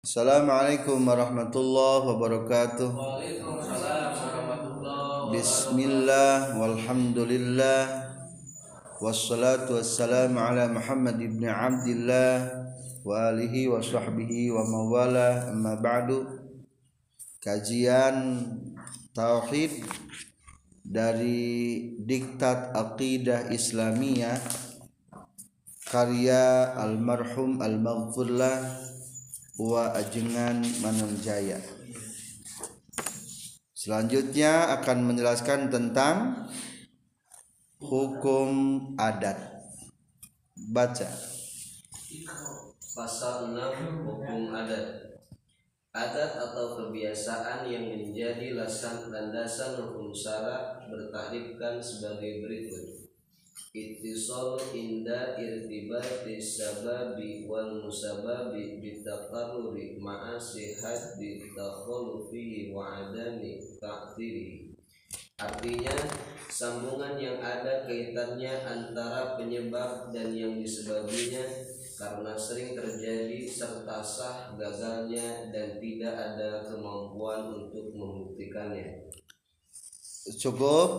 Assalamualaikum warahmatullahi wabarakatuh. Bismillah walhamdulillah wassalatu wassalamu ala Muhammad ibn Abdullah wa alihi wa sahbihi wa mawala amma ba'du kajian tauhid dari diktat aqidah islamiyah karya almarhum al-maghfurlah wa ajengan manunjaya selanjutnya akan menjelaskan tentang hukum adat. Baca. Pasal 6 Hukum Adat. Adat atau kebiasaan yang menjadi lasan landasan hukum syara bertakrifkan sebagai berikut Ittisal inda irtibati sababi wal musababi bitaqarruri ma'a sihat bitakhalufi wa adami ta'thiri Artinya sambungan yang ada kaitannya antara penyebab dan yang disebabinya karena sering terjadi serta sah gagalnya dan tidak ada kemampuan untuk membuktikannya. cukup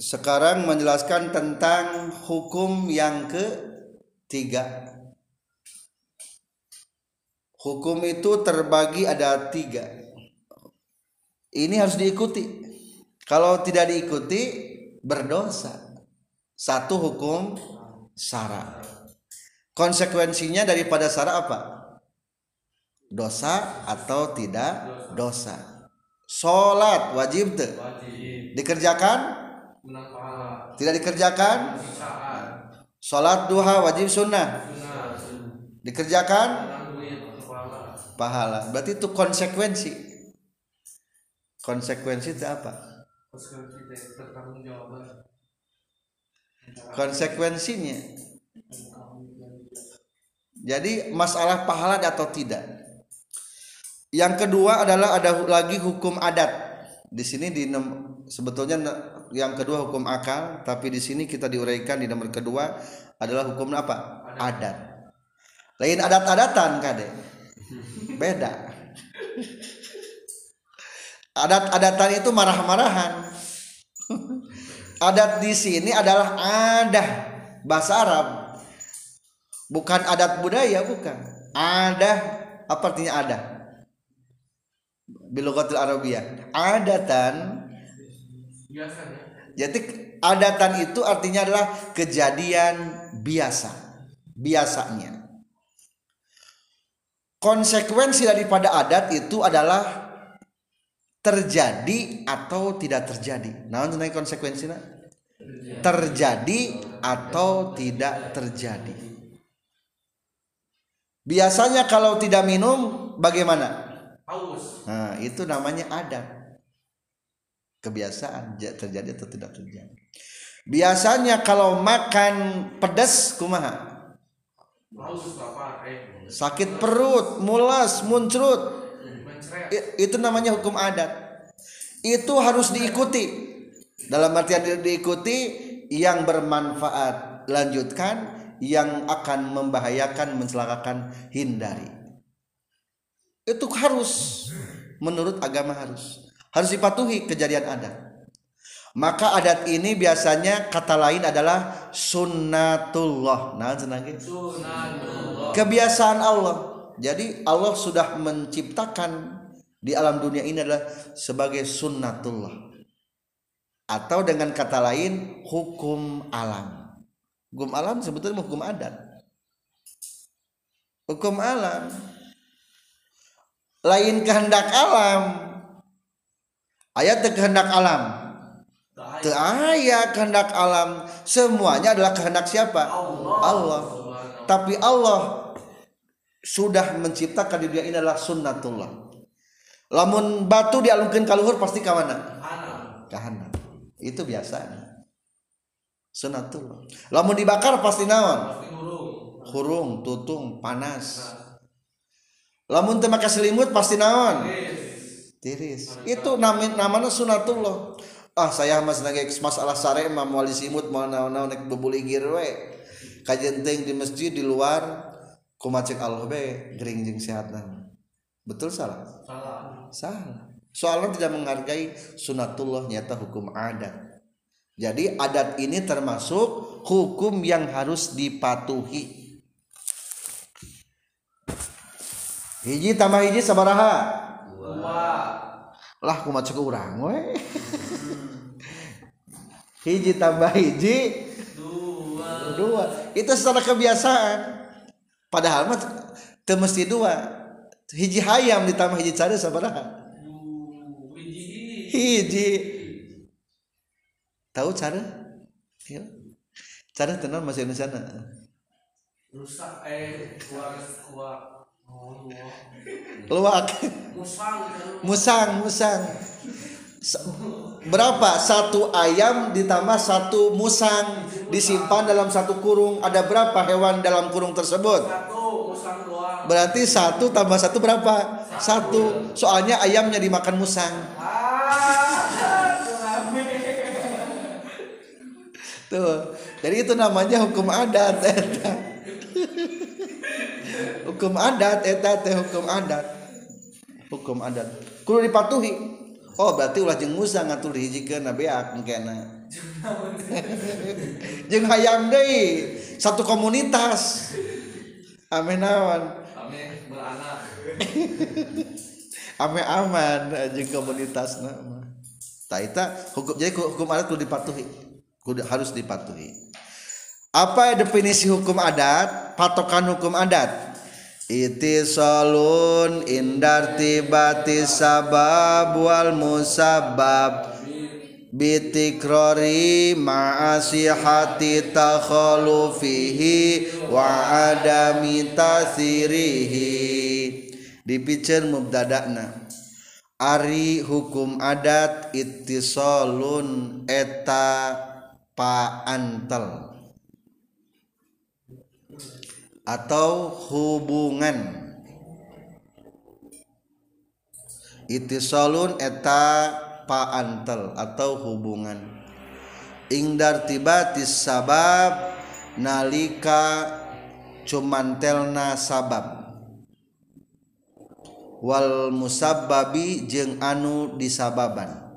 sekarang menjelaskan tentang hukum yang ketiga. Hukum itu terbagi ada tiga. Ini harus diikuti. Kalau tidak diikuti berdosa. Satu hukum sara. Konsekuensinya daripada sara apa? Dosa atau tidak dosa. Sholat wajib tuh dikerjakan tidak dikerjakan? Sholat duha wajib sunnah? Dikerjakan? Pahala. Berarti itu konsekuensi. Konsekuensi itu apa? Konsekuensinya. Jadi masalah pahala atau tidak? Yang kedua adalah ada lagi hukum adat. Di sini di sebetulnya yang kedua hukum akal tapi di sini kita diuraikan di nomor kedua adalah hukum apa? Adat. Lain adat-adatan kade beda. Adat-adatan itu marah-marahan. Adat di sini adalah adah. Bahasa Arab. Bukan adat budaya bukan. Adah. Apa artinya adah? Bilogatil Arabiyah. Adatan jadi adatan itu artinya adalah kejadian biasa. Biasanya. Konsekuensi daripada adat itu adalah terjadi atau tidak terjadi. Nah tentang konsekuensinya terjadi. Atau tidak terjadi. Biasanya kalau tidak minum bagaimana? Nah itu namanya adat kebiasaan ja- terjadi atau tidak terjadi. Biasanya kalau makan pedas kumaha? Sakit perut mulas muncrut. Itu namanya hukum adat. Itu harus diikuti. Dalam artian di- diikuti yang bermanfaat lanjutkan yang akan membahayakan mencelakakan hindari. Itu harus. Menurut agama harus harus dipatuhi kejadian adat maka adat ini biasanya kata lain adalah sunnatullah. Nah senang gitu? kebiasaan Allah. Jadi Allah sudah menciptakan di alam dunia ini adalah sebagai sunnatullah. Atau dengan kata lain hukum alam. Hukum alam sebetulnya hukum adat. Hukum alam. Lain kehendak alam ayat kehendak alam. Teu aya kehendak alam semuanya adalah kehendak siapa? Allah. Tapi Allah sudah menciptakan di dunia ini adalah sunnatullah. Lamun batu dialungkeun ka luhur pasti ka mana? Ka handap itu biasanya. Sunnatullah. Lamun dibakar pasti naon? Hurung tutung panas. Lamun teu make selimut pasti naon tiris. Itu namanya namanya sunatullah. Ah saya mas nage masalah sare mah moal disimut mau naon-naon nek bebuligir we. Kajenting di masjid di luar kumacik Allah be. Gering jeung sehat betul salah? Salah. Salah. Soalnya tidak menghargai sunatullah nyata hukum adat. Jadi adat ini termasuk hukum yang harus dipatuhi. Hiji tambah hiji sabaraha dua lah kumacik urang we hiji tambah hiji. Dua. Dua. Itu secara kebiasaan. Padahal mah mesti dua. Hiji hayam ditambah hiji cara sabaraha hiji tahu cara? Ya. cara tenang masih di sana. Rusak eh kuat kuat luak musang musang. Musang berapa? Satu ayam ditambah satu musang disimpan dalam satu kurung. Ada berapa hewan dalam kurung tersebut? Berarti satu tambah satu berapa? Satu. Soalnya ayamnya dimakan musang. Tuh. Jadi itu namanya hukum adat hukum adat eta teh hukum adat. Hukum adat. Kudu dipatuhi. Oh berarti ulah jeng Musa ngatur dihijikeun na beak engkena jeung hayam deui satu komunitas. Ame naon? Ame beranak. Ame aman jeung komunitas mah taita hukum jadi hukum adat kudu dipatuhi. Kudu harus dipatuhi. Apa definisi hukum adat? Patokan hukum adat Itisalun indar tibati sabab wal musabab. Bitikrori ma'asihati takhalufihi wa adami tasirihi. Dipicen mubdadakna ari hukum adat itisalun eta paantel atau hubungan. Itisolun eta paantel atau hubungan. Ingdar tibatis sabab nalika cumantelna sabab. Wal musabbabi jeung anu disababan.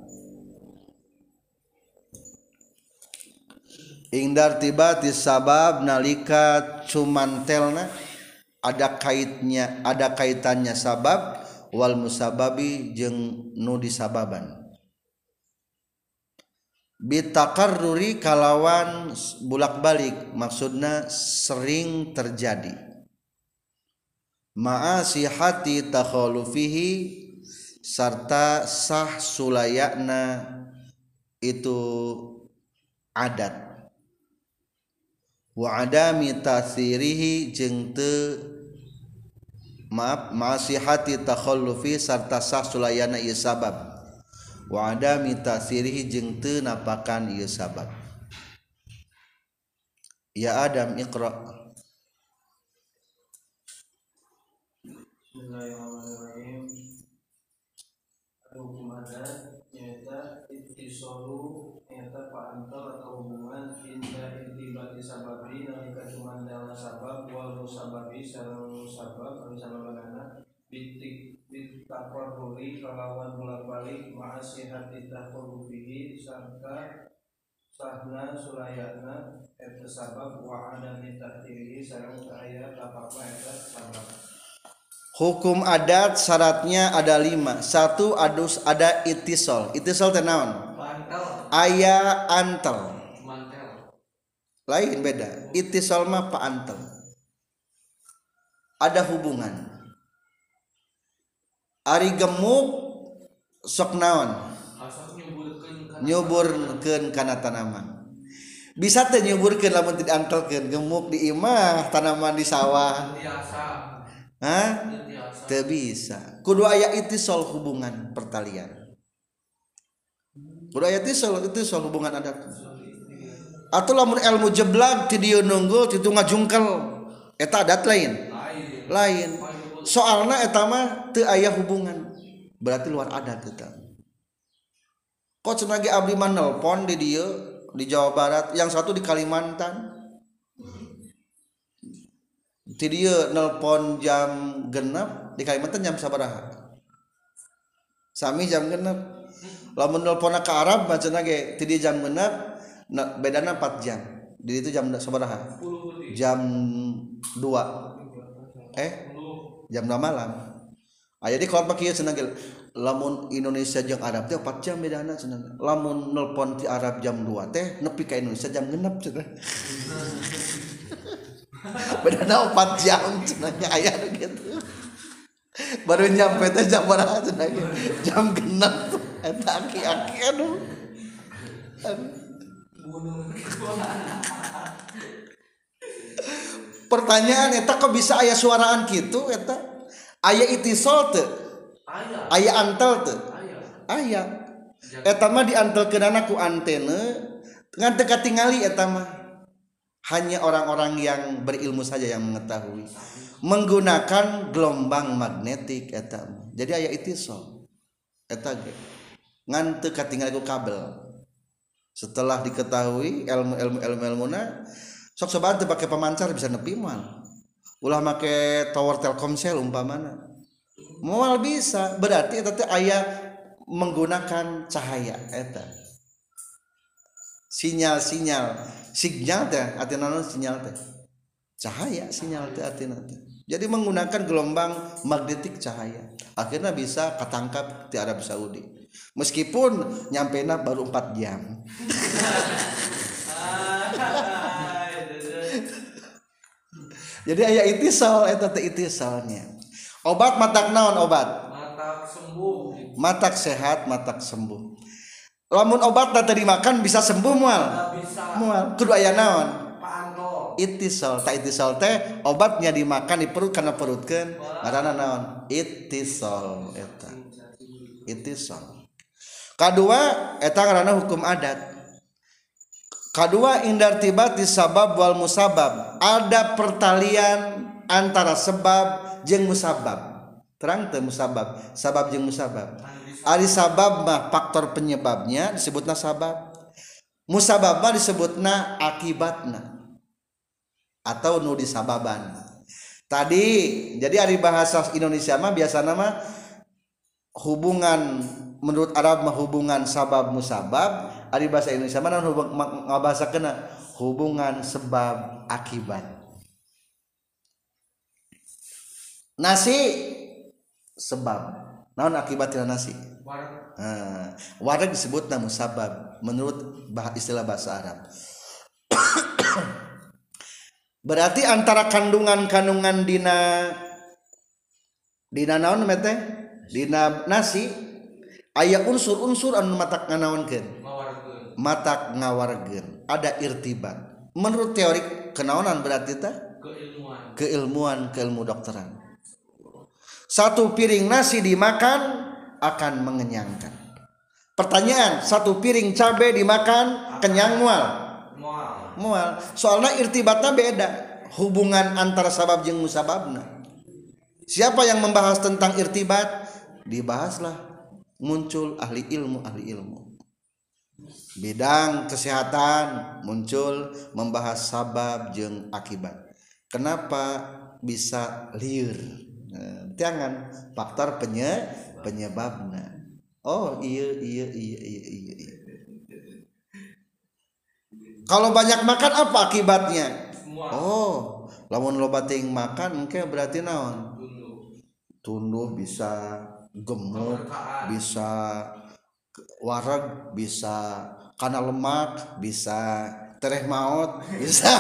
Indar tiba sabab nalika cumantelna ada kaitnya ada kaitannya sabab wal musababi jeung nu disababan. Bitakarruri kalawan bulak-balik maksudna sering terjadi. Ma'asihati takhalufihi sarta sah sulayakna itu adat wa adami tasirihi jeung teu maaf masihati takhallufi sarta sah sulayana ieu sabab. Wa adami tasirihi jeung teu napakan ieu sabab. Ya adam iqra. Bismillahirrahmanirrahim. Hukum adat nyata ittisalu paantar atau hubungan indah intibati sababi nalika cumandalna sabab wal musababi sareng musabab anu sababana bitik bitafarruri kalawan bolak-balik ma'asihati tahurrufihi sarta sahna sulayana eta sabab wa adami tahtirihi sareng kaaya tapapa eta sabab. Hukum adat syaratnya ada lima. Satu adus ada itisol. Itisol tenawan Ayah antel. Lain beda. Itisal mah paantel ada hubungan. Ari gemuk sok naon? Nyuburkeun kana tanaman. Bisa teh nyuburkeun lamun tidak antelkeun gemuk di imah tanaman di sawah. Hah? Teu bisa. Kudu aya itisal hubungan pertalian. Kudu aya itisal, itisal hubungan adat. Atau lamun ilmu jeblag ti dieu nunggul ti ngajungkel. Eta adat lain? Lain. Soalna eta mah teu aya hubungan. Berarti luar adat eta. Kok cenah abdi mah nelpon di dieu di Jawa Barat yang satu di Kalimantan? Ti dia nelpon jam genap di Kalimantan jam sabaraha? Sami jam genap lamun nelpon ke Arab macam ge tadi jam genap na, bedana 4 jam. Di itu jam sabaraha jam 2 eh? Jam 2 malam. Ah, aya di kalau pakai cenah lamun Indonesia jeung Arab teh 4 jam bedana cenah lamun nelpon ti Arab jam 2 teh nepi ka Indonesia jam genep cenah bedana 4 jam cenah aya gitu. baru nyampe teh jam berapa cenah jam genap. Eh, eta aki-aki aduh. Pertanyaan eta kok bisa ayah suaraan gitu eta? Ayah itisol teu ayah antel teu ayah eta mah diantelkeunana ku antena ngan teu katingali eta mah. Hanya orang-orang yang berilmu saja yang mengetahui. Menggunakan gelombang magnetik eta. Jadi aya itisol eta ge. Ngan teu katinggal ku kabel. Setelah diketahui ilmu ilmu ilmu ilmuna sok sobat teu pakai pemancar bisa nepi moal ulah make tower telkomsel umpamana. Moal bisa. Berarti eta teh aya menggunakan cahaya eta. Sinyal-sinyal. Sinyal teh artinya sinyal teh. Cahaya sinyal teh artinya teh jadi menggunakan gelombang magnetik cahaya. Akhirnya bisa ketangkap di Arab Saudi. Meskipun nyampe baru 4 jam. Jadi ayah itisal eta teh itisalnya. Obat matak naon obat? Matak sembuh. Matak sehat matak sembuh. Lamun obat tadi dimakan bisa sembuh mual? Mual. Kudu aya naon itisol. Tak itisol teh obatnya dimakan di perut karena perutkan karena naon? Itisol eta. Itisol. Kedua eta karena hukum adat. Kedua indar tiba di sabab wal musabab. Ada pertalian antara sebab jeng musabab. Terang teh musabab. Sabab jeng musabab. Ari sabab mah faktor penyebabnya disebutna sabab. Musabab mah disebutna akibatna atau nu disababan. Tadi jadi ari bahasa Indonesia mah biasa nama hubungan menurut Arab mah hubungan sabab musabab, ari bahasa Indonesia mah ngabasa kena hubungan sebab akibat. Nasi sebab. Naon akibatnya nasi? Nah, warak disebut namun sabab menurut istilah bahasa Arab berarti antara kandungan-kandungan dina dina naon mete? Dina nasi ayat unsur-unsur anu matak nganaonkeun? Matak ngawarkeun ada irtibat. Menurut teori kenaonan berarti teh? Keilmuan. Keilmuan keilmu dokteran. Satu piring nasi dimakan akan mengenyangkan. Pertanyaan satu piring cabai dimakan kenyang mual mual. Soalnya irtibatnya beda. Hubungan antara sabab jeng musababna. Siapa yang membahas tentang irtibat? Dibahaslah. Muncul ahli ilmu ahli ilmu. Bidang kesehatan muncul membahas sabab jeng akibat. Kenapa bisa liur? Jangan faktor penye penyebabnya oh iya iya iya iya iya, iya. Kalau banyak makan apa akibatnya? Oh lamun lo bating makan mungkin berarti naon? Tunduh bisa gemuk bisa warag bisa karena lemak bisa tereh maut bisa.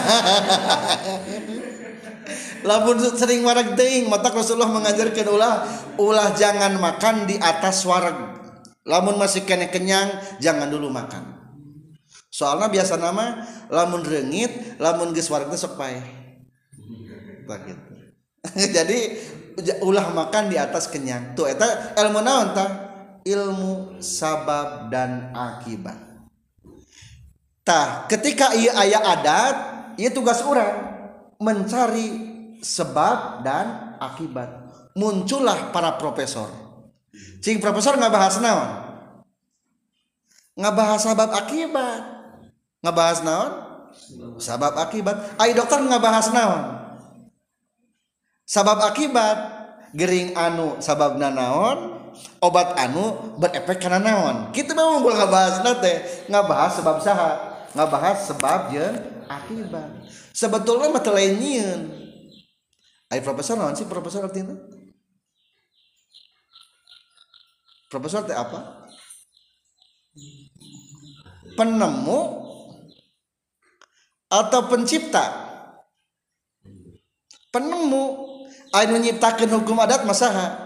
Lamun sering warag teing mata Rasulullah mengajarkan ulah ulah jangan makan di atas warag lamun masih kena kenyang jangan dulu makan soalnya biasa nama lamun rengit lamun geus teh sok gitu. Jadi ulah makan di atas kenyang. Tuh eta ilmu naon tah? Ilmu sabab dan akibat. Tah ketika ia ayah adat ia tugas orang mencari sebab dan akibat. Muncullah para profesor. Cing profesor nggak bahas naon? Nggak bahas sebab akibat nggak bahas naon? Sebab akibat. Ayo dokter nggak bahas naon? Sabab akibat Gering anu sabab nanaon obat anu berefek karena naon? Kita memang boleh ngebahas nate ngebahas sebab saha? Ngebahas sebab je akibat. Sebetulnya mata lainnya Ayo profesor naon sih profesor artinya profesor teh apa? Penemu atau pencipta? Penemu. Anu nyiptakeun hukum adat masaha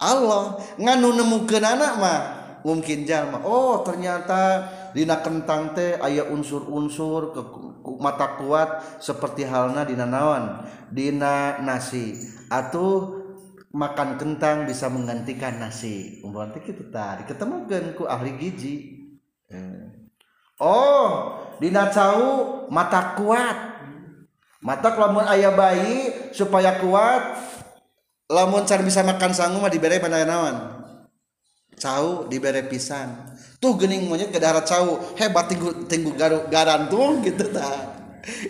Allah. Nganu nemukeun anak mah? Mungkin jalma oh ternyata dina kentang teh aya unsur-unsur ke mata kuat seperti halna dina naon? Dina nasi. Atau makan kentang bisa menggantikan nasi. Umpamanya kita tadi ketemukan ku ahli gizi Oh Dina cau mata kuat. Mata lamun ayah bayi supaya kuat lamun cari bisa makan sanggu mah diberi pandaanawan cau diberi pisan. Tuh gening monyet ke darat cau hebat tinggu tinggu garu garantung gitu ta.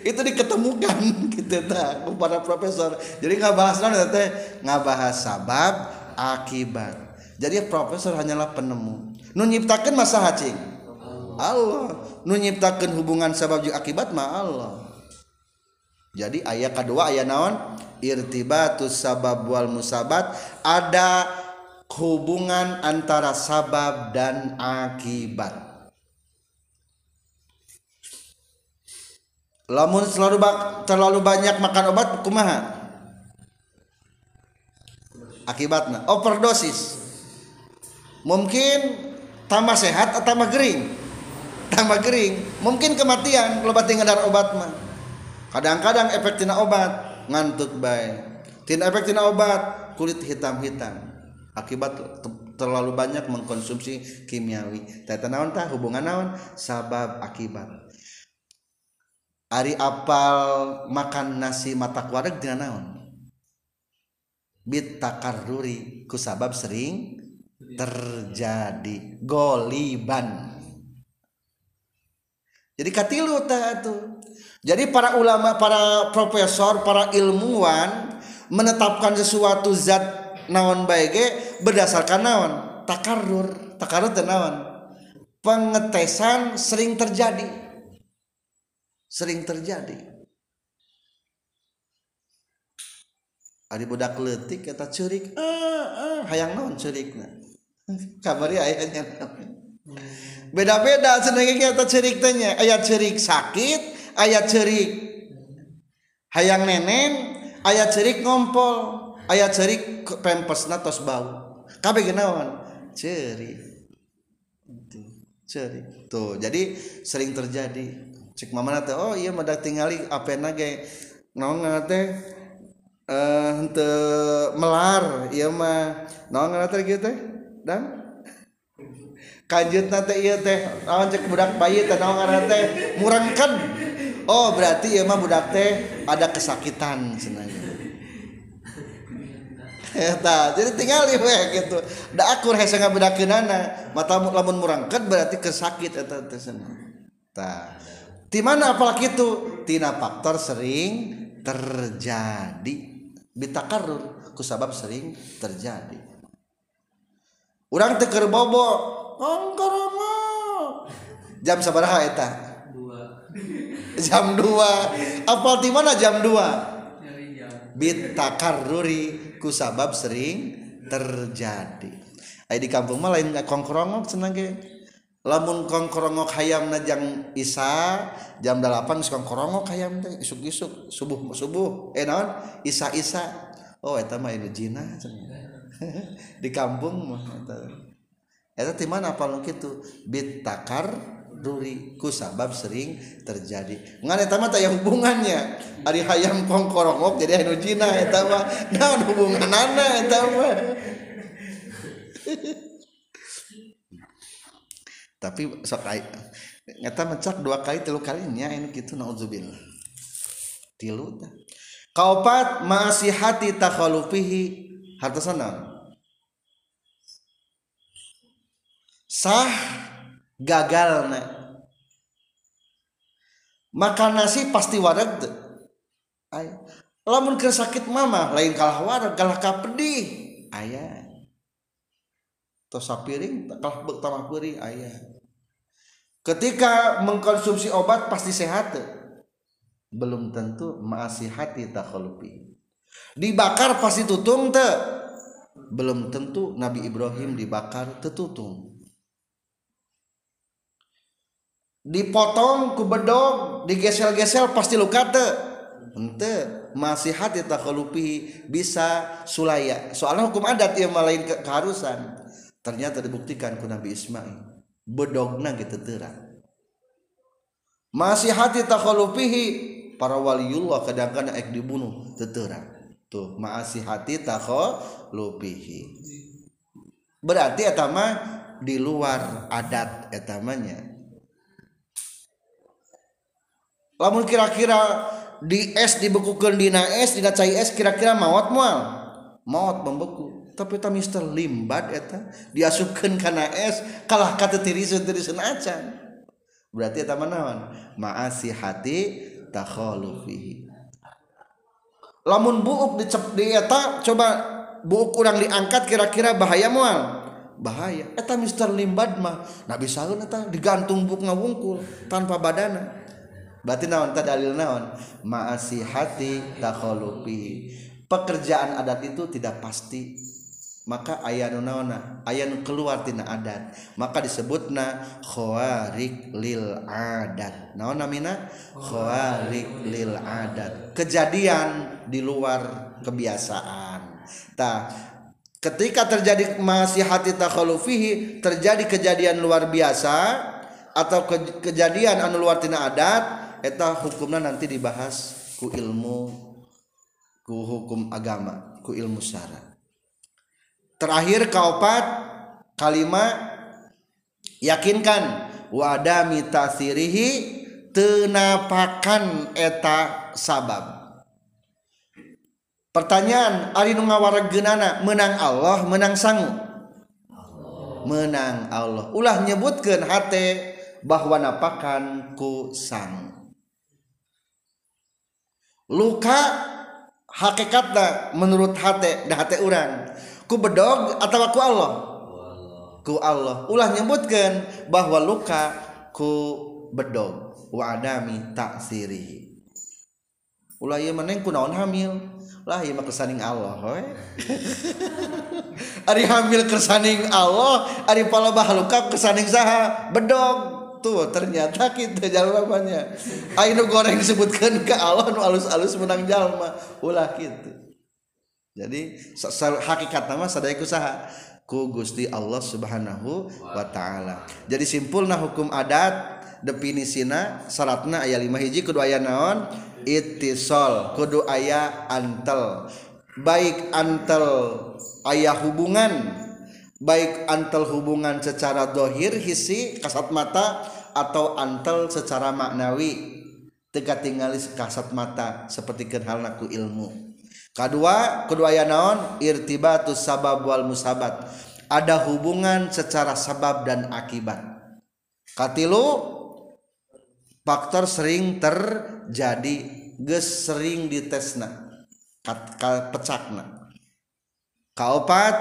Itu diketemukan gitu ta para profesor. Jadi nggak bahas nanti teh? Nggak bahas sabab akibat. Jadi profesor hanyalah penemu. Nu nyiptakan masa hacing Allah. Nu nyiptakan hubungan sabab akibat mah Allah. Jadi ayat kedua ayat naon? Irtibatus sabab wal musabat. Ada hubungan antara sabab dan akibat. Lamun selalu terlalu banyak makan obat kumaha? Akibatnya overdosis. Mungkin tambah sehat atau tambah kering tambah kering. Mungkin kematian kalau batin ngedar obat mah. Kadang-kadang efek tina obat ngantuk baik tina efek tina obat kulit hitam-hitam. Akibat terlalu banyak mengkonsumsi kimiawi. Tata naon tah hubungan naon? Sabab akibat. Ari apal makan nasi mata kuareg dina naon? Bit takarruri ku sabab sering terjadi goliban jadi katilu tah tuh jadi para ulama, para profesor, para ilmuwan menetapkan sesuatu zat naon baige berdasarkan naon? Takarur, takarur dan naon? Pengetesan sering terjadi, sering terjadi. Adi budak letik kata cerik, ah, ah, hayang naon cerikna. Kamari ayahnya Beda-beda senengnya kita cerik tanya, ayat cerik sakit, ayat cerik hayang nenen ayat cerik ngompol ayat cerik pempes natos bau. Kabeh genawan cerik. Cerik. Tuh jadi sering terjadi. Cek mama nate oh iya madak tingali apa nage naon nate eh uh, melar. Iya mah. Naon nate gitu dan kanjut nate iya teh naon cek budak bayi teh naon nate murangkan oh berarti ya mah budak teh ada kesakitan sebenarnya Eta, jadi tinggal we gitu. Da akur hese ngabedakeunana, mata lamun murangket berarti kesakit eta teh Tah. Di mana apal kitu? Tina faktor sering terjadi. Bitakarrur kusabab sering terjadi. Urang teu keur bobo, Jam sabaraha eta? jam 2 apal di mana jam 2 bit takarruri ku sabab sering terjadi. Ay di kampung mah lain kongkrongok senang ge. Lamun kongkrongok hayam najang isa jam 8 geus kongkrongok hayam teh isuk-isuk subuh subuh. Eh naon? Isa-isa. Oh eta mah ini jina di kampung mah eta di mana apal kitu? Bit takar duri ku sabab sering terjadi. Ngan eta mah yang hubungannya. Ari hayam kongkorongok jadi anu jina eta mah. Naon hubunganana eta mah. Tapi sok eta mencak dua kali tilu kali ini kitu naudzubillah tilu tah. Kaopat hati takhalufihi. Hartosana sah? Gagal makan nasi pasti wadah lamun ke sakit mama lain kalah war kalah kapedih. Ayah tos sapiring kalah pertama piring ayah ketika mengkonsumsi obat pasti sehat belum tentu masih hati takhalupi dibakar pasti tutung te. Belum tentu Nabi Ibrahim dibakar tetutung dipotong ku bedog digesel-gesel pasti luka te ente masih hati takhalupi bisa sulaya. Soalnya hukum adat yang malain ke keharusan. Ternyata dibuktikan ku Nabi Ismail. Bedogna gitu terang masih hati takhalupihi para waliullah kadang-kadang ek dibunuh teterang tuh masih hati takhalupihi berarti etama di luar adat etamanya lamun kira-kira di es dibekukan dina es dina cai es kira-kira maut mual? Maut membeku tapi ta mister limbat eta. Diasupkeun kana es kalah kata tiriseun tiriseun acan. Berarti eta manawan maasi hati takhalufihi lamun buuk dicep di eta coba buuk kurang diangkat kira-kira bahaya mual? Bahaya. Eta mister limbat mah. Nabi salun eta digantung buuk ngawungkul tanpa badana. Berarti naon? Tadi dalil naon? Ma'asihati takhalufi. Pekerjaan adat itu tidak pasti. Maka ayat naona? Ayat keluar tina adat. Maka disebutna khawarik lil adat. Naon namina khawarik lil adat. Kejadian di luar kebiasaan. Tah ketika terjadi masih hati takhalufihi terjadi kejadian luar biasa atau ke, kejadian anu luar tina adat eta hukumnya nanti dibahas ku ilmu ku hukum agama ku ilmu syara. Terakhir kaopat kalimat yakinkan wadami tasirihi tenapakan eta sabab. Pertanyaan ari nu ngawaregeunana menang Allah menang sangu? Menang Allah. Ulah nyebutkeun hate bahwa napakan ku sang luka hakikatnya menurut hati dah hati orang ku bedog atau ku Allah? Ku Allah. Ulah nyebutkan bahwa luka ku bedog. Wa adami taksirihi ulah ieu meneng ku naon hamil? Lah ieu mah kesaning Allah we ari hamil kesaning Allah ari palebah luka kesaning saha? Bedog tuh ternyata kita jawabannya ayo goreng disebutkan ke Allah nu alus-alus menang jalma. Ulah gitu jadi hakikat nama sadaya kusaha? Ku Gusti Allah Subhanahu wa taala. Jadi simpulna hukum adat definisina syaratna aya lima hiji kudu aya naon? Ittisol kudu aya antel. Baik antel ayah hubungan baik antel hubungan secara dohir hisi kasat mata atau antel secara maknawi. Teka tinggali kasat mata seperti halnaku ilmu. Kedua kedua ya naon irtibatus sabab wal musabat. Ada hubungan secara sabab dan akibat. Katilu faktor sering terjadi ges sering ditesna pecakna. Kaopat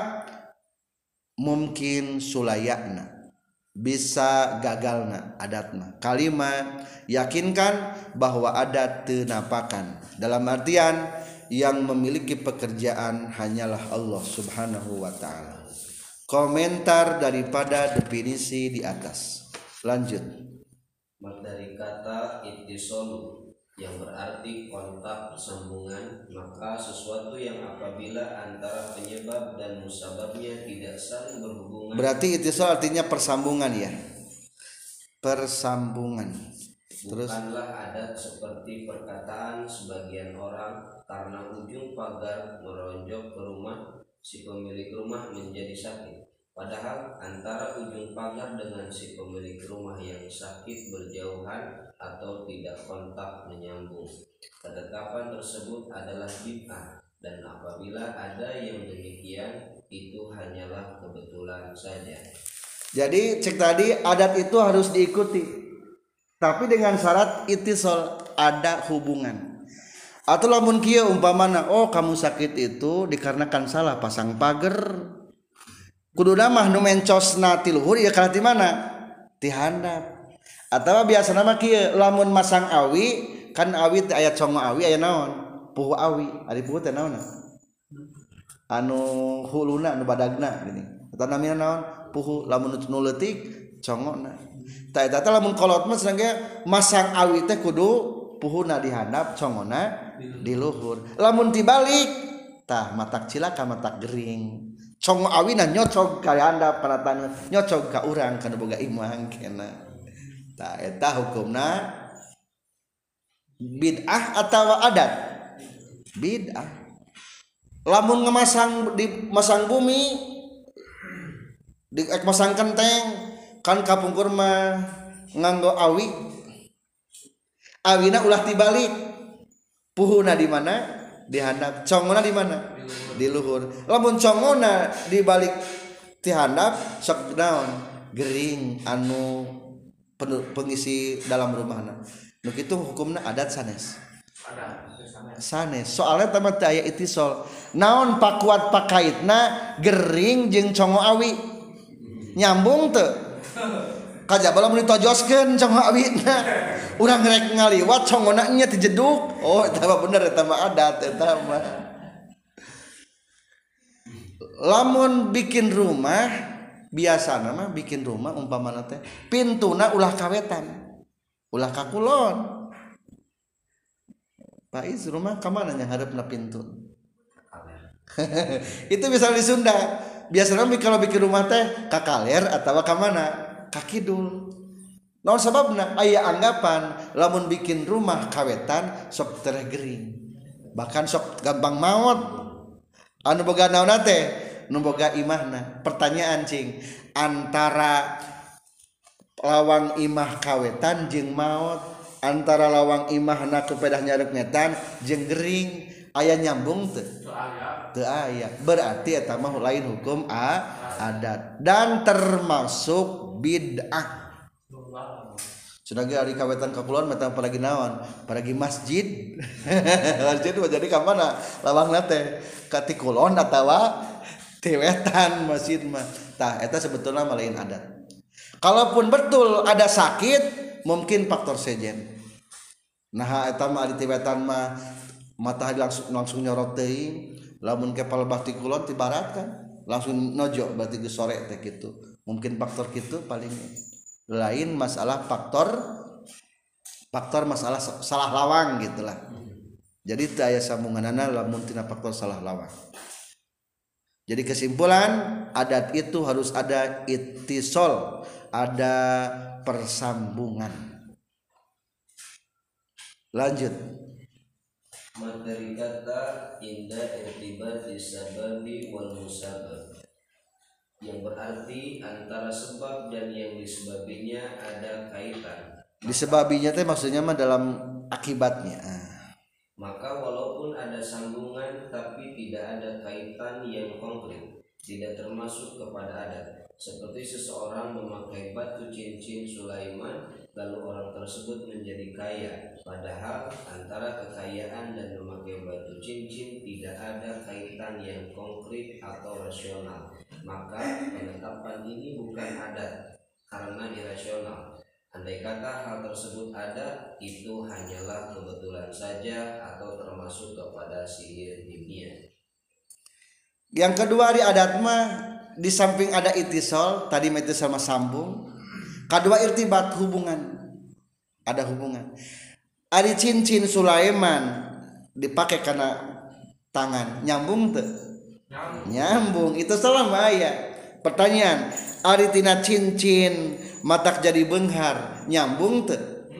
mungkin sulayakna bisa gagalna adatna. Kalimat yakinkan bahwa adat tenapakan. Dalam artian yang memiliki pekerjaan hanyalah Allah subhanahu wa ta'ala. Komentar daripada definisi di atas. Lanjut. Dari kata ittisolu yang berarti kontak sambungan maka sesuatu yang apabila antara penyebab dan musababnya tidak saling berhubungan. Berarti itu artinya persambungan ya? Persambungan. Terus? Bukanlah adat seperti perkataan sebagian orang karena ujung pagar meronjok ke rumah si pemilik rumah menjadi sakit Padahal antara ujung pagar dengan si pemilik rumah yang sakit berjauhan atau tidak kontak menyambung. Ketetapan tersebut adalah bid'ah dan apabila ada yang demikian itu hanyalah kebetulan saja. Jadi cek tadi adat itu harus diikuti. Tapi dengan syarat itisol ada hubungan. atau lamun kia umpamana oh kamu sakit itu dikarenakan salah pasang pagar kudu namah nu mencosna tiluhur ya kalah di mana? Di handap. Atau biasa nama kia lamun masang awi kan awi teh ayat songo awi ayat naon? Puhu awi. Ari puhu teh naon? Anu huluna anu badagna gini. Eta namina naon? Puhu lamun nu leutik congona ta eta teh lamun kolot mah sedangke masang awi teh kudu puhuna di handap congona di luhur. Lamun dibalik tah matak cilaka matak gering. cong awina nyocog ka anda peratan nyocog ka urang kana boga imang kena. Ta eta hukumna bid'ah atawa adat? Bid'ah. Lamun ngemasang di masang bumi di masang kenteng kan kapungkur mah nganggo awi. Awina ulah tibalik. Puhuna di mana? di handap congona di mana? Di luhur. Lamun congona di balik dihandap sok daun gering anu pengisi dalam rumahna. Nu kitu hukumna adat sanes. Sanes. Soalnya tamat teh aya itisol naon pakuat pakaitna? Gering jeung congo awi. Nyambung teu. kajabala mun ditojoskeun sama awina urang rek ngaliwat congona nya dijeduk oh eta mah bener eta mah adat eta mah. Lamun bikin rumah biasa nama bikin rumah umpamana teh pintuna ulah kawetan ulah kakulon. Pak Is rumah kemana yang hadapna pintu? Itu bisa di Sunda. Biasanya kalau bikin rumah teh kakaler atau kemana kakidul. No sebabna ayah anggapan lamun bikin rumah kawetan sok tergering bahkan sok gampang maut. Anu boga naon teh nu boga imahna. Pertanyaan cing. Antara lawang imah kawetan jeung maut antara lawang imahna kepedah nyarek ngetan jeung gering. Aya nyambung teu? Teu aya. Berarti eta mah lain hukum a adat dan termasuk bid'ah. Sudah hari kawetan kakulon mata apalagi naon? Apalagi masjid. Masjid jadi kamana lawang nate kati kulon atau tewetan masjid mah. Tah eta sebetulnya malain adat. Kalaupun betul ada sakit mungkin faktor sejen. Nah eta mah di tewetan mah matahari langsung langsung nyorot teuing lamun kepala bakti kulon tibarat kan langsung nojo berarti ge sore teh gitu mungkin faktor gitu paling lain masalah faktor faktor masalah salah lawang gitulah jadi daya sambungan lamun tina faktor salah lawang. Jadi kesimpulan adat itu harus ada itisol ada persambungan. Lanjut materi kata indah irtibat disababi wal musabab yang berarti antara sebab dan yang disebabinya ada kaitan. Disebabinya teh maksudnya mah dalam akibatnya. Maka walaupun ada sambungan tapi tidak ada kaitan yang konkret, tidak termasuk kepada adat. Seperti seseorang memakai batu cincin Sulaiman lalu orang tersebut menjadi kaya padahal antara kekayaan dan memakai batu cincin tidak ada kaitan yang konkret atau rasional maka penetapan ini bukan adat karena irasional. Andai kata hal tersebut ada, itu hanyalah kebetulan saja atau termasuk kepada sihir dunia. Yang kedua di adat mah di samping ada itisol, tadi itu sama sambung. Kedua irtibat hubungan. Ada hubungan. Ada cincin Sulaiman dipakai karena tangan. Nyambung tuh. Nyambung. Itu salah ya pertanyaan aritina cincin matak jadi benghar nyambung tuh.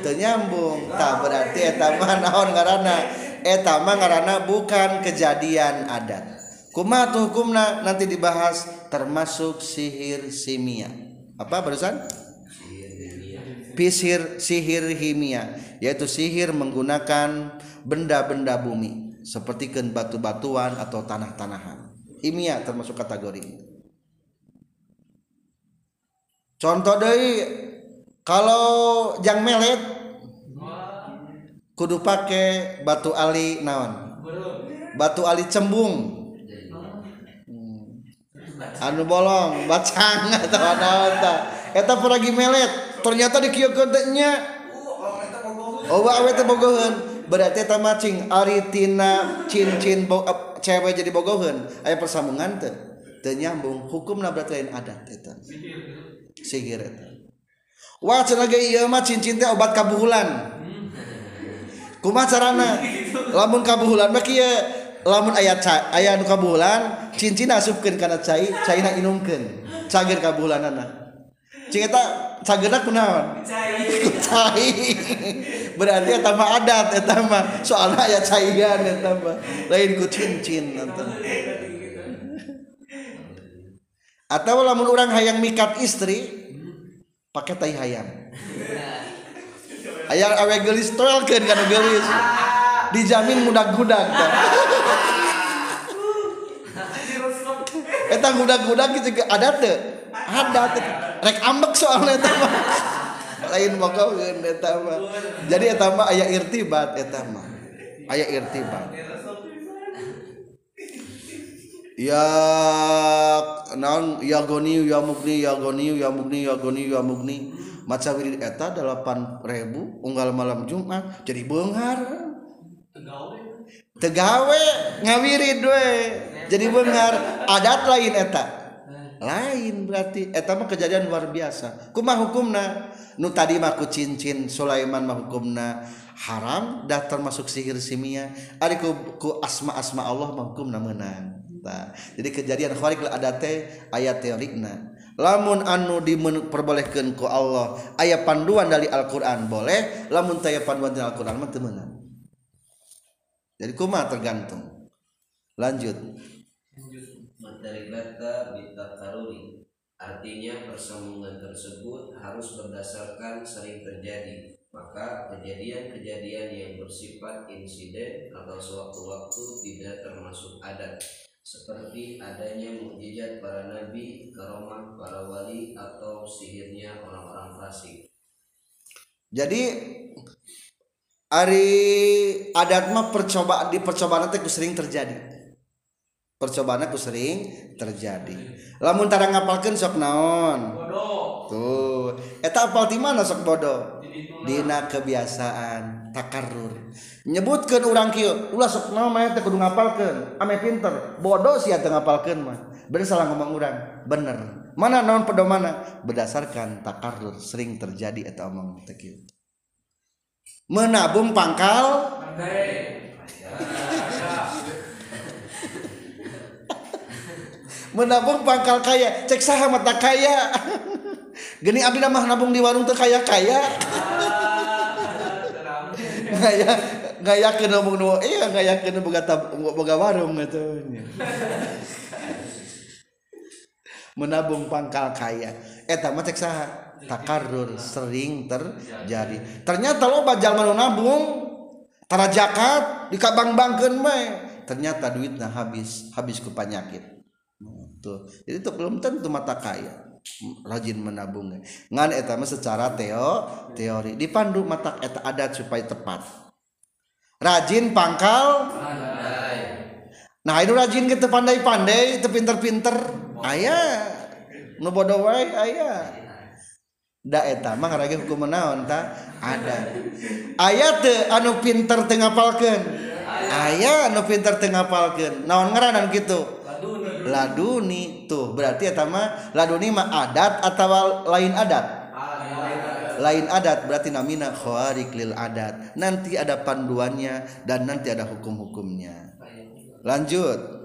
Tuh nyambung. Tak berarti etama naon ngarana. Etama ngarana bukan kejadian adat. Kuma tuh hukumna? Nanti dibahas termasuk sihir simia apa barusan? Sihir sihir himia yaitu sihir menggunakan benda-benda bumi seperti batu-batuan atau tanah-tanahan. Ilmiah termasuk kategori. Contoh dari kalau jang melet kudu pakai batu ali naon? Batu ali cembung anu bolong bacang atau ada eta peragi melet ternyata di kieu nya. Oh awe teh bogoheun. Berarti eta macing ari tina cincin uh, cewek jadi bogoheun. Aya persambungan teh teu nyambung. Hukumna berarti lain adat eta. Sihir eta. Wah cenah ieu mah cincin teh obat kabuhulan. Kumaha carana? Lamun kabuhulan mah lamun ayat ayat nu kabulan cincin asupkeun kana cai caina inumkeun cager kabulanana. Cing eta cagerna kunaon? Cai. Berarti eta mah adat eta mah. Soalna aya caian eta mah. Lain ku cincin eta atau lamun orang hayang mikat istri pakai tai hayam hayang awe gelis tolkeun kana gelis. Dijamin mudah-mudah eta gudak-gudak gitu ada teu ada teu rek ambek soalnya eta mah. Lain bogoheun eta mah. Jadi eta mah aya irtibat eta mah. Aya irtibat. Ya naon? Ya goni ya mugni ya goni ya mugni ya goni ya mugni. Maca wirid eta 8000 unggal malam Jumat jadi beunghar tegawe ngawirid we jadi bengar adat lain eta. Lain berarti etama kejadian luar biasa. Kuma hukumna. Nu tadi maku cincin Sulaiman mah hukumna. Haram dah termasuk sihir simia. Ari ku, ku asma asma Allah mah hukumna menang. Nah, jadi kejadian kharik ada teh ayat teorikna lamun anu diperbolehkan ku Allah ayat panduan dari Al-Quran boleh lamun taya panduan dari Al-Quran mah temenan jadi kuma tergantung. Lanjut. Materi kata bitakaruri artinya persambungan tersebut harus berdasarkan sering terjadi maka kejadian-kejadian yang bersifat insiden atau sewaktu-waktu tidak termasuk adat seperti adanya mukjizat para nabi, karomah para wali atau sihirnya orang-orang fasik. Jadi Ari adat mah percobaan di percobaan itu sering terjadi. Percobaan itu sering terjadi. Lamun tara ngapalkeun sok naon? Bodoh. Tuh, eta apal di mana sok bodoh? Dina kebiasaan takarrur. Nyebutkeun urang kieu, ulah sok naon mah teh kudu ngapalkeun. Ame pinter, bodoh sia teu ngapalkeun mah. Bener salah ngomong urang, bener. Mana naon pedomana? Berdasarkan takarrur sering terjadi eta omong teh menabung pangkal menabung pangkal kaya cek saha mata kaya. Geni abdi mah nabung di warung tuh kaya kaya. Ngaya ngaya ke nabung nu iya ngaya ke boga boga warung gitu. Menabung pangkal kaya. Eta mah cek saha takarrur sering terjadi. Ternyata lo bajal mau nabung tara jakat kabang bangkeun mah ternyata duitnya habis habis ke penyakit Tuh. Jadi itu belum tentu mata kaya. Rajin menabung. Ngan etama secara teo teori. Dipandu mata eta adat supaya tepat. Rajin pangkal? Nah itu rajin kita pandai-pandai itu pinter-pinter. Ayah nu bodoh wae ayah da eta mah ngarage hukum naon ta? Ada. Ayat anu pinter teu ngapalkeun? Aya anu pinter teu ngapalkeun. Naon ngaranan kitu? Laduni. Tuh berarti eta mah laduni mah adat atau lain adat? Lain adat berarti namina khawarik lil adat. Nanti ada panduannya dan nanti ada hukum-hukumnya. Lanjut.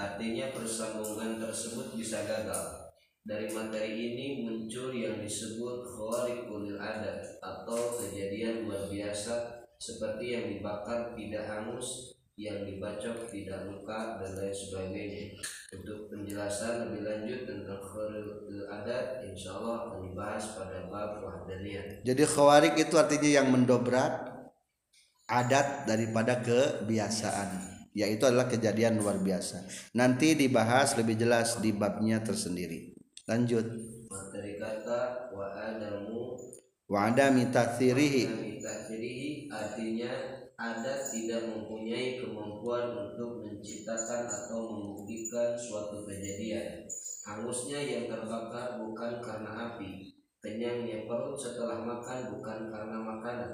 Artinya persambungan tersebut bisa gagal. Dari materi ini muncul yang disebut khawarikul adat atau kejadian luar biasa seperti yang dibakar tidak hangus, yang dibacok tidak luka dan lain sebagainya. Untuk penjelasan lebih lanjut tentang khawarikul adat, insya Allah akan dibahas pada bab wahdaniyah. Jadi khawarik itu artinya yang mendobrak adat daripada kebiasaan yaitu adalah kejadian luar biasa. Nanti dibahas lebih jelas di babnya tersendiri. lanjut materi kata wa adamu wa adami takhirihi artinya ada tidak mempunyai kemampuan untuk menciptakan atau membuktikan suatu kejadian. Hangusnya yang terbakar bukan karena api, kenyangnya perut setelah makan bukan karena makanan,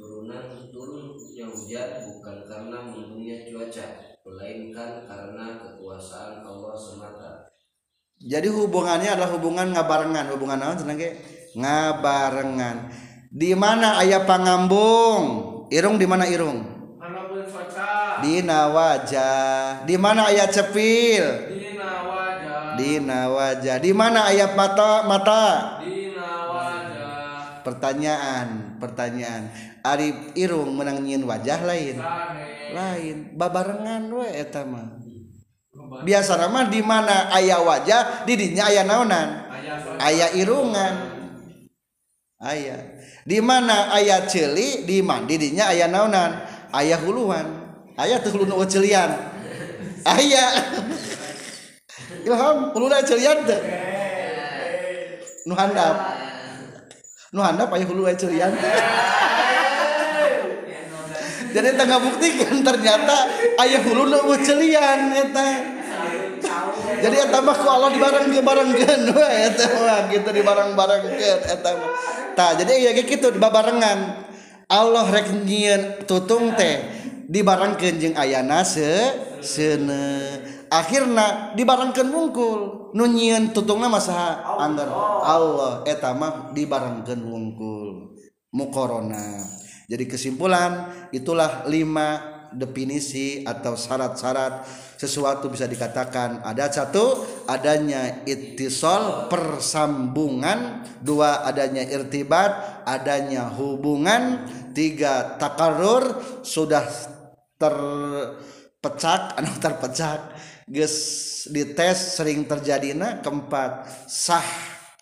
turunan turunnya hujan bukan karena mendungnya cuaca, melainkan karena kekuasaan Allah semata. jadi hubungannya adalah hubungan ngabarengan hubungan naon cenah ge ngabarengan. Di mana aya pangambung? Irung di mana irung? Dina wajah di mana aya cepil? Dina wajah dina wajah di mana aya mata mata? Dina wajah pertanyaan pertanyaan. Ari irung menang nyieun wajah lain. Sane lain. Babarengan we eta mah. Biasa mah di mana aya wajah di dinya aya naonan Ayah irungan aya. Di mana ayat celi di mana didinya ayat naonan? Ayat huluan. Ayat tuh huluan celian. Ayat ilham huluan celian teh. Nu handap. Nu handap ayah huluan celian jadi tengah buktikan ternyata ayah huluan celian eta. jadi tambah ku Allah dibareng barenggen gitu di barang-barang nah, jadi gitu dibarengan Allah rek regnyiin tutung teh di barang kenjeng ayana se sene akhirnya dibarengkan wungkul. Nunyian tutungnya masa anggar Allah etamah dibarengkan wungkul. Mukorona. Jadi kesimpulan itulah lima definisi atau syarat-syarat sesuatu bisa dikatakan. Ada satu adanya ittisol persambungan. Dua adanya irtibat adanya hubungan. Tiga takarur sudah terpecak anu terpecak. Geus dites sering terjadina. Keempat sah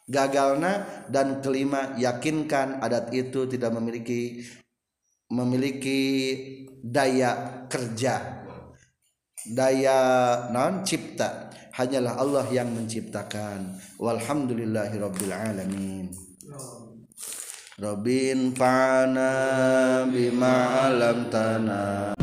gagalna. Dan kelima yakinkan adat itu tidak memiliki memiliki daya kerja daya non cipta. Hanyalah Allah yang menciptakan. Walhamdulillahirabbil alamin. Robin fana bima alam tanah